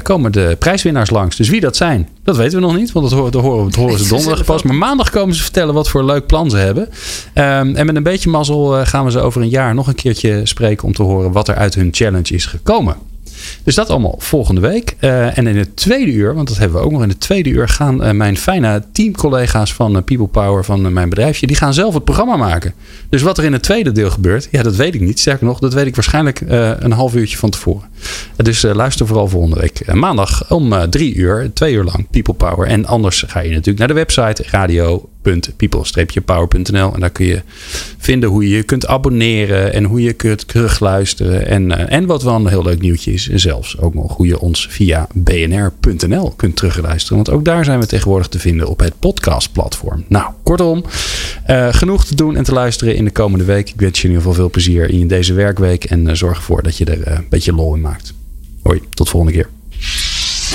komen de prijswinnaars langs. Dus wie dat zijn, dat weten we nog niet. Want dat horen, dat horen, dat horen ze donderdag pas. Maar maandag komen ze vertellen wat voor leuk plan ze hebben. Um, en met een beetje mazzel gaan we ze over een jaar nog een keertje spreken om te horen wat er uit hun challenge is gekomen. Dus dat allemaal volgende week. Uh, en in het tweede uur, want dat hebben we ook nog in het tweede uur, gaan uh, mijn fijne teamcollega's van uh, People Power, van mijn bedrijfje, die gaan zelf het programma maken. Dus wat er in het tweede deel gebeurt, ja, dat weet ik niet. Sterker nog, dat weet ik waarschijnlijk een half uurtje van tevoren. dus luister vooral volgende week maandag om drie uur, twee uur lang People Power. En anders ga je natuurlijk naar de website radio people-power.nl. En daar kun je vinden hoe je je kunt abonneren en hoe je kunt terugluisteren. En, uh, en wat wel een heel leuk nieuwtje is, zelfs ook nog hoe je ons via bnr.nl kunt terugluisteren. Want ook daar zijn we tegenwoordig te vinden op het podcastplatform. Nou, kortom, uh, genoeg te doen en te luisteren in de komende week. Ik wens je in ieder geval veel plezier in deze werkweek en uh, zorg ervoor dat je er een beetje lol in maakt. Hoi, tot volgende keer.